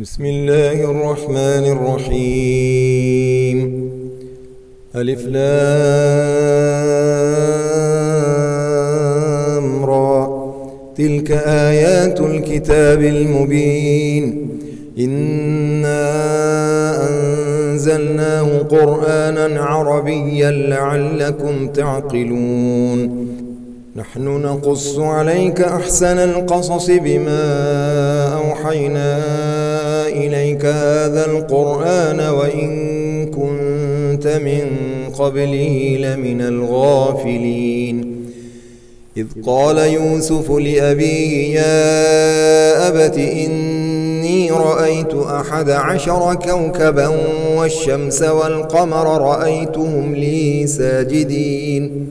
بسم الله الرحمن الرحيم. ألف لام را. تلك آيات الكتاب المبين. إنا أنزلناه قرآنا عربيا لعلكم تعقلون. نحن نقص عليك أحسن القصص بما أوحينا إليك هذا القرآن وإن كنت من قبله لمن الغافلين. إذ قال يوسف لأبيه يا أبت إني رأيت أحد عشر كوكبا والشمس والقمر رأيتهم لي ساجدين.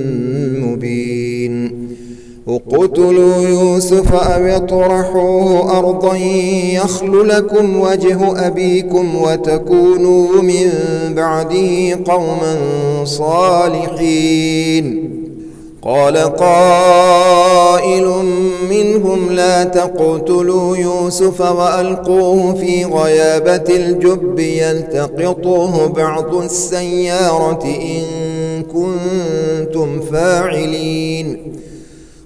اقتلوا يوسف أو اطرحوه أرضا يخل لكم وجه أبيكم وتكونوا من بعده قوما صالحين. قال قائل منهم لا تقتلوا يوسف وألقوه في غيابة الجب يلتقطوه بعض السيارة إن كنتم فاعلين.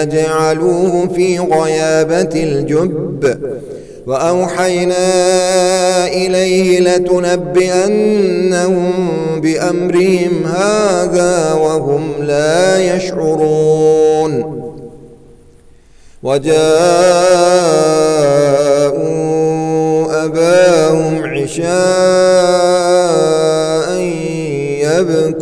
يجعلوه في غيابة الجب. وأوحينا إليه لتنبئنهم بأمرهم هذا وهم لا يشعرون. وجاءوا أباهم عشاء يبكون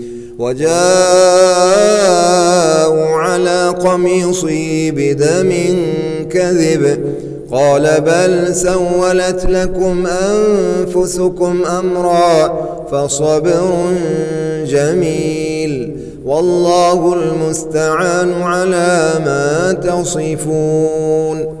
وجاءوا على قميصي بدم كذب. قال بل سولت لكم أنفسكم أمرا فصبر جميل. والله المستعان على ما تصفون.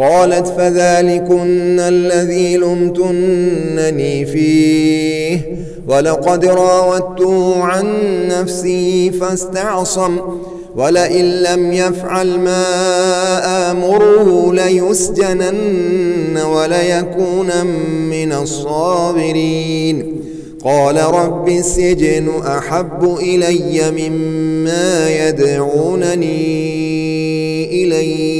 قالت فذلكن الذي لمتنني فيه ولقد راودته عن نفسه فاستعصم ولئن لم يفعل ما آمره ليسجنن وليكون من الصابرين قال رب السجن أحب إلي مما يدعونني إليه.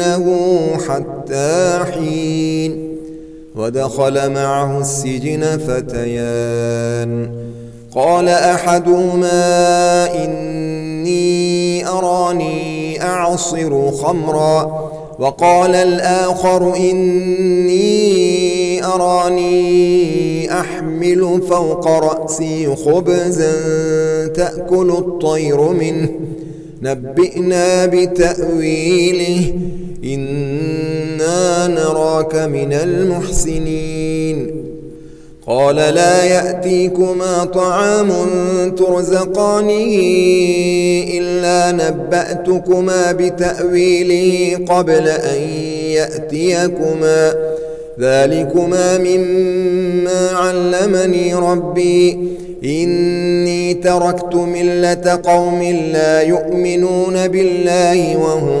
ليسجننه حتى حين ودخل معه السجن فتيان. قال أحدهما إني أراني أعصر خمرا. وقال الآخر إني أراني أحمل فوق رأسي خبزا تأكل الطير منه. نبئنا بتأويله. إنا نراك من المحسنين. قال لا يأتيكما طعام ترزقانه إلا نبأتكما بتأويله قبل أن يأتيكما. ذلكما مما علمني ربي. إني تركت ملة قوم لا يؤمنون بالله وهم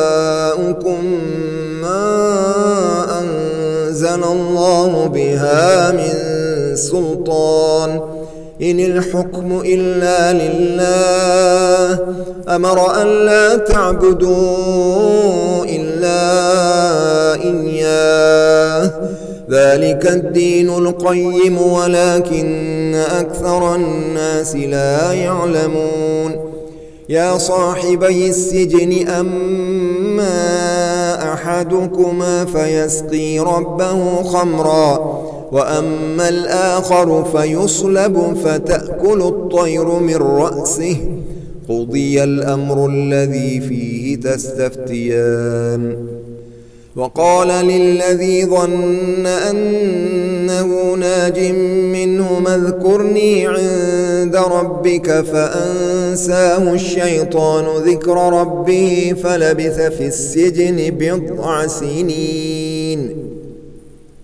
من سلطان. إن الحكم إلا لله. أمر أن لا تعبدوا إلا إياه. ذلك الدين القيم ولكن أكثر الناس لا يعلمون. يا صاحبي السجن أما أحدكما فيسقي ربه خمرًا. وأما الآخر فيصلب فتأكل الطير من رأسه. قضي الأمر الذي فيه تستفتيان. وقال للذي ظن أنه ناج منه اذكرني عند ربك فأنساه الشيطان ذكر ربه فلبث في السجن بضع سنين.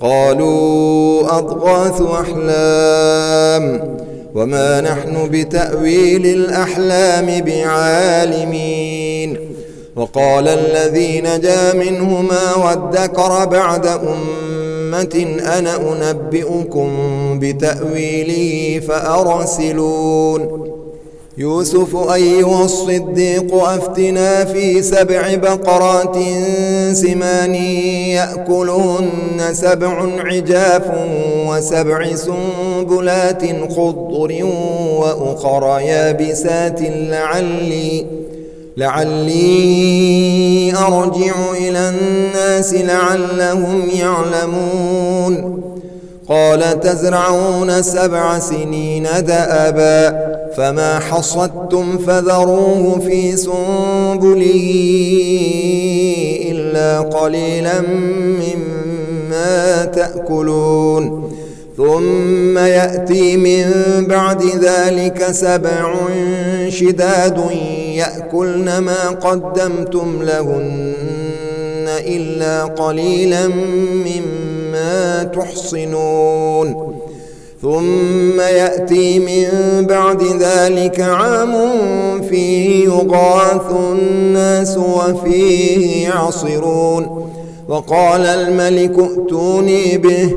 قالوا أضغاث أحلام وما نحن بتأويل الأحلام بعالمين وقال الذي نجا منهما وادكر بعد أمة أنا أنبئكم بتأويله فأرسلون يوسف أيها الصديق أفتنا في سبع بقرات سمان يأكلهن سبع عجاف وسبع سنبلات خضر وأخر يابسات لعلي لعلي أرجع إلى الناس لعلهم يعلمون. قال تزرعون سبع سنين دأبا فما حصدتم فذروه في سنبله إلا قليلا مما تأكلون. ثم يأتي من بعد ذلك سبع شداد يأكلن ما قدمتم لهن إلا قليلا مما تحصنون. ثم يأتي من بعد ذلك عام فيه يغاث الناس وفيه يعصرون. وقال الملك ائتوني به.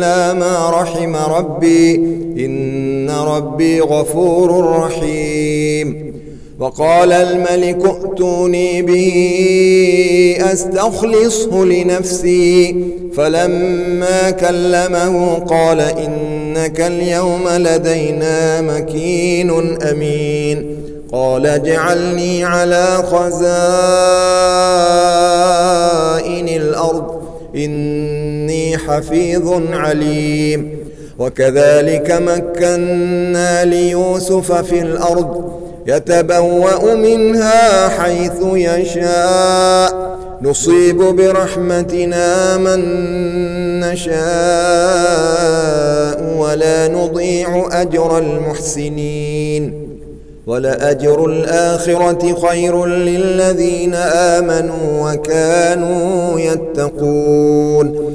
إلا ما رحم ربي. إن ربي غفور رحيم. وقال الملك ائتوني به أستخلصه لنفسي. فلما كلمه قال إنك اليوم لدينا مكين أمين. قال اجعلني على خزائن الأرض. إني حفيظ عليم. وكذلك مكنا ليوسف في الأرض يتبوأ منها حيث يشاء. نصيب برحمتنا من نشاء ولا نضيع أجر المحسنين. ولأجر الآخرة خير للذين آمنوا وكانوا يتقون.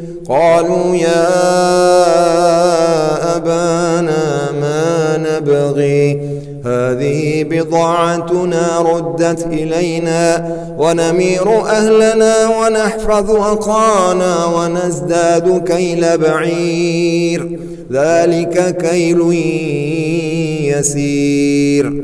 قالوا يا أبانا ما نبغي. هذه بضاعتنا ردت إلينا ونمير أهلنا ونحفظ أخانا ونزداد كيل بعير. ذلك كيل يسير.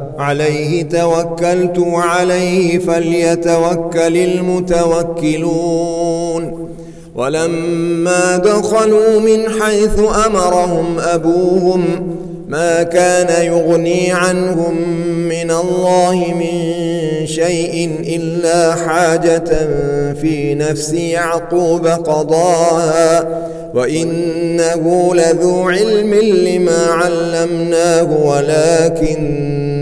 عليه توكلت وعليه فليتوكل المتوكلون. ولما دخلوا من حيث أمرهم أبوهم ما كان يغني عنهم من الله من شيء إلا حاجة في نفس يعقوب قضاها. وإنه لذو علم لما علمناه ولكن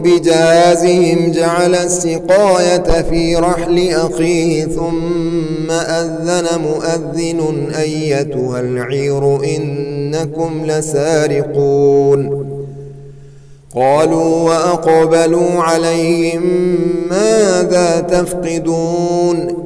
بجهازهم جعل السقاية في رحل أخيه ثم أذن مؤذن أيتها العير إنكم لسارقون. قالوا وأقبلوا عليهم ماذا تفقدون؟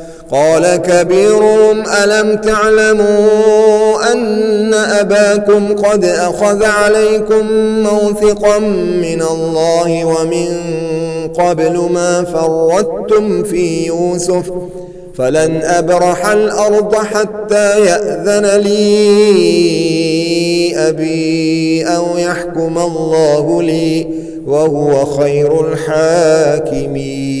قال كبيرهم ألم تعلموا أن أباكم قد أخذ عليكم موثقا من الله ومن قبل ما فردتم في يوسف؟ فلن أبرح الأرض حتى يأذن لي أبي أو يحكم الله لي وهو خير الحاكمين.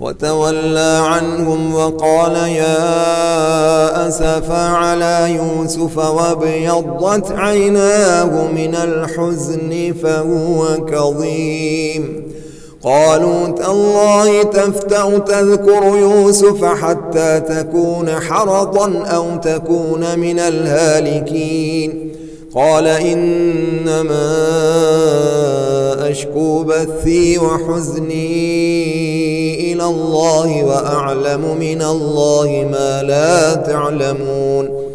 وتولى عنهم وقال يا أسف على يوسف وابيضت عيناه من الحزن فهو كظيم. قالوا تالله تفتأ تذكر يوسف حتى تكون حرضا أو تكون من الهالكين. قال إنما أشكو بثي وحزني. إلى الله وأعلم من الله ما لا تعلمون.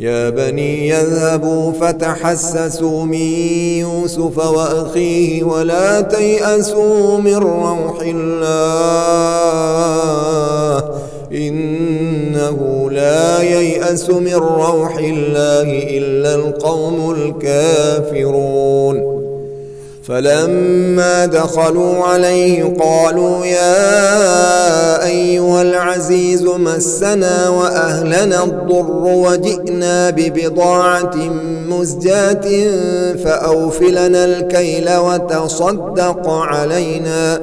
يا بني يذهبوا فتحسسوا من يوسف وأخيه ولا تيأسوا من روح الله. إنه لا ييأس من روح الله إلا القوم الكافرون. فلما دخلوا عليه قالوا يا أيها العزيز مسنا وأهلنا الضر وجئنا ببضاعة مزجاة فأوفلنا الكيل وتصدق علينا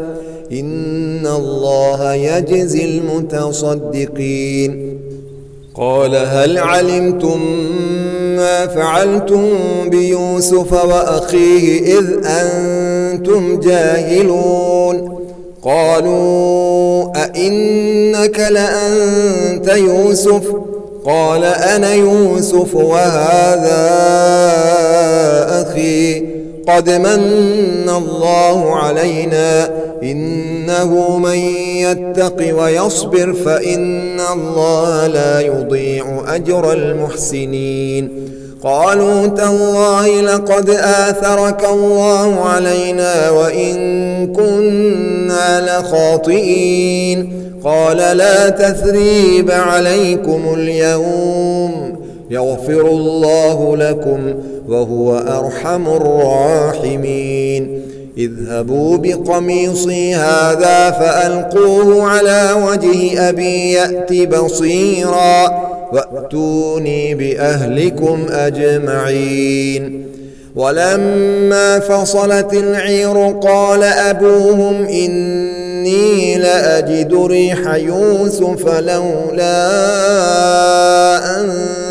إن الله يجزي المتصدقين قال هل علمتم ما فعلتم بيوسف وأخيه إذ أنتم جاهلون. قالوا أئنك لأنت يوسف؟ قال أنا يوسف وهذا أخي. قد من الله علينا إنه من يتق ويصبر فإن الله لا يضيع أجر المحسنين قالوا تالله لقد آثرك الله علينا وإن كنا لخاطئين قال لا تثريب عليكم اليوم يغفر الله لكم وهو أرحم الراحمين. اذهبوا بقميصي هذا فألقوه على وجه أبي يأت بصيرا وأتوني بأهلكم أجمعين. ولما فصلت العير قال أبوهم إني لأجد ريح يوسف لولا أن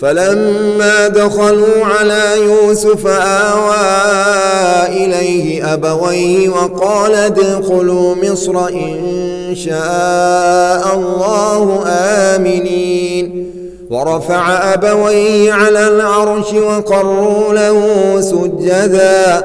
فلما دخلوا على يوسف آوى إليه أبويه وقال ادخلوا مصر إن شاء الله آمنين. ورفع أبويه على العرش وقروا له سجدا.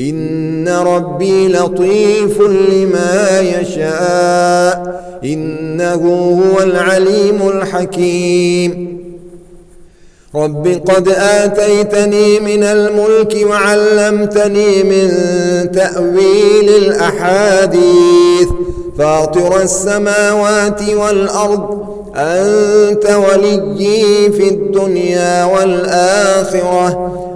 إن ربي لطيف لما يشاء. إنه هو العليم الحكيم. رب قد آتيتني من الملك وعلمتني من تأويل الأحاديث. فاطر السماوات والأرض أنت وليي في الدنيا والآخرة.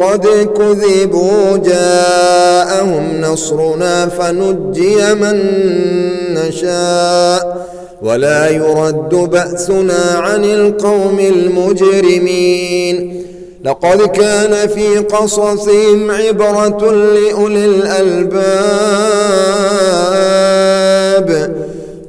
قد كذبوا جاءهم نصرنا فنجي من نشاء ولا يرد بأسنا عن القوم المجرمين. لقد كان في قصصهم عبرة لأولي الألباب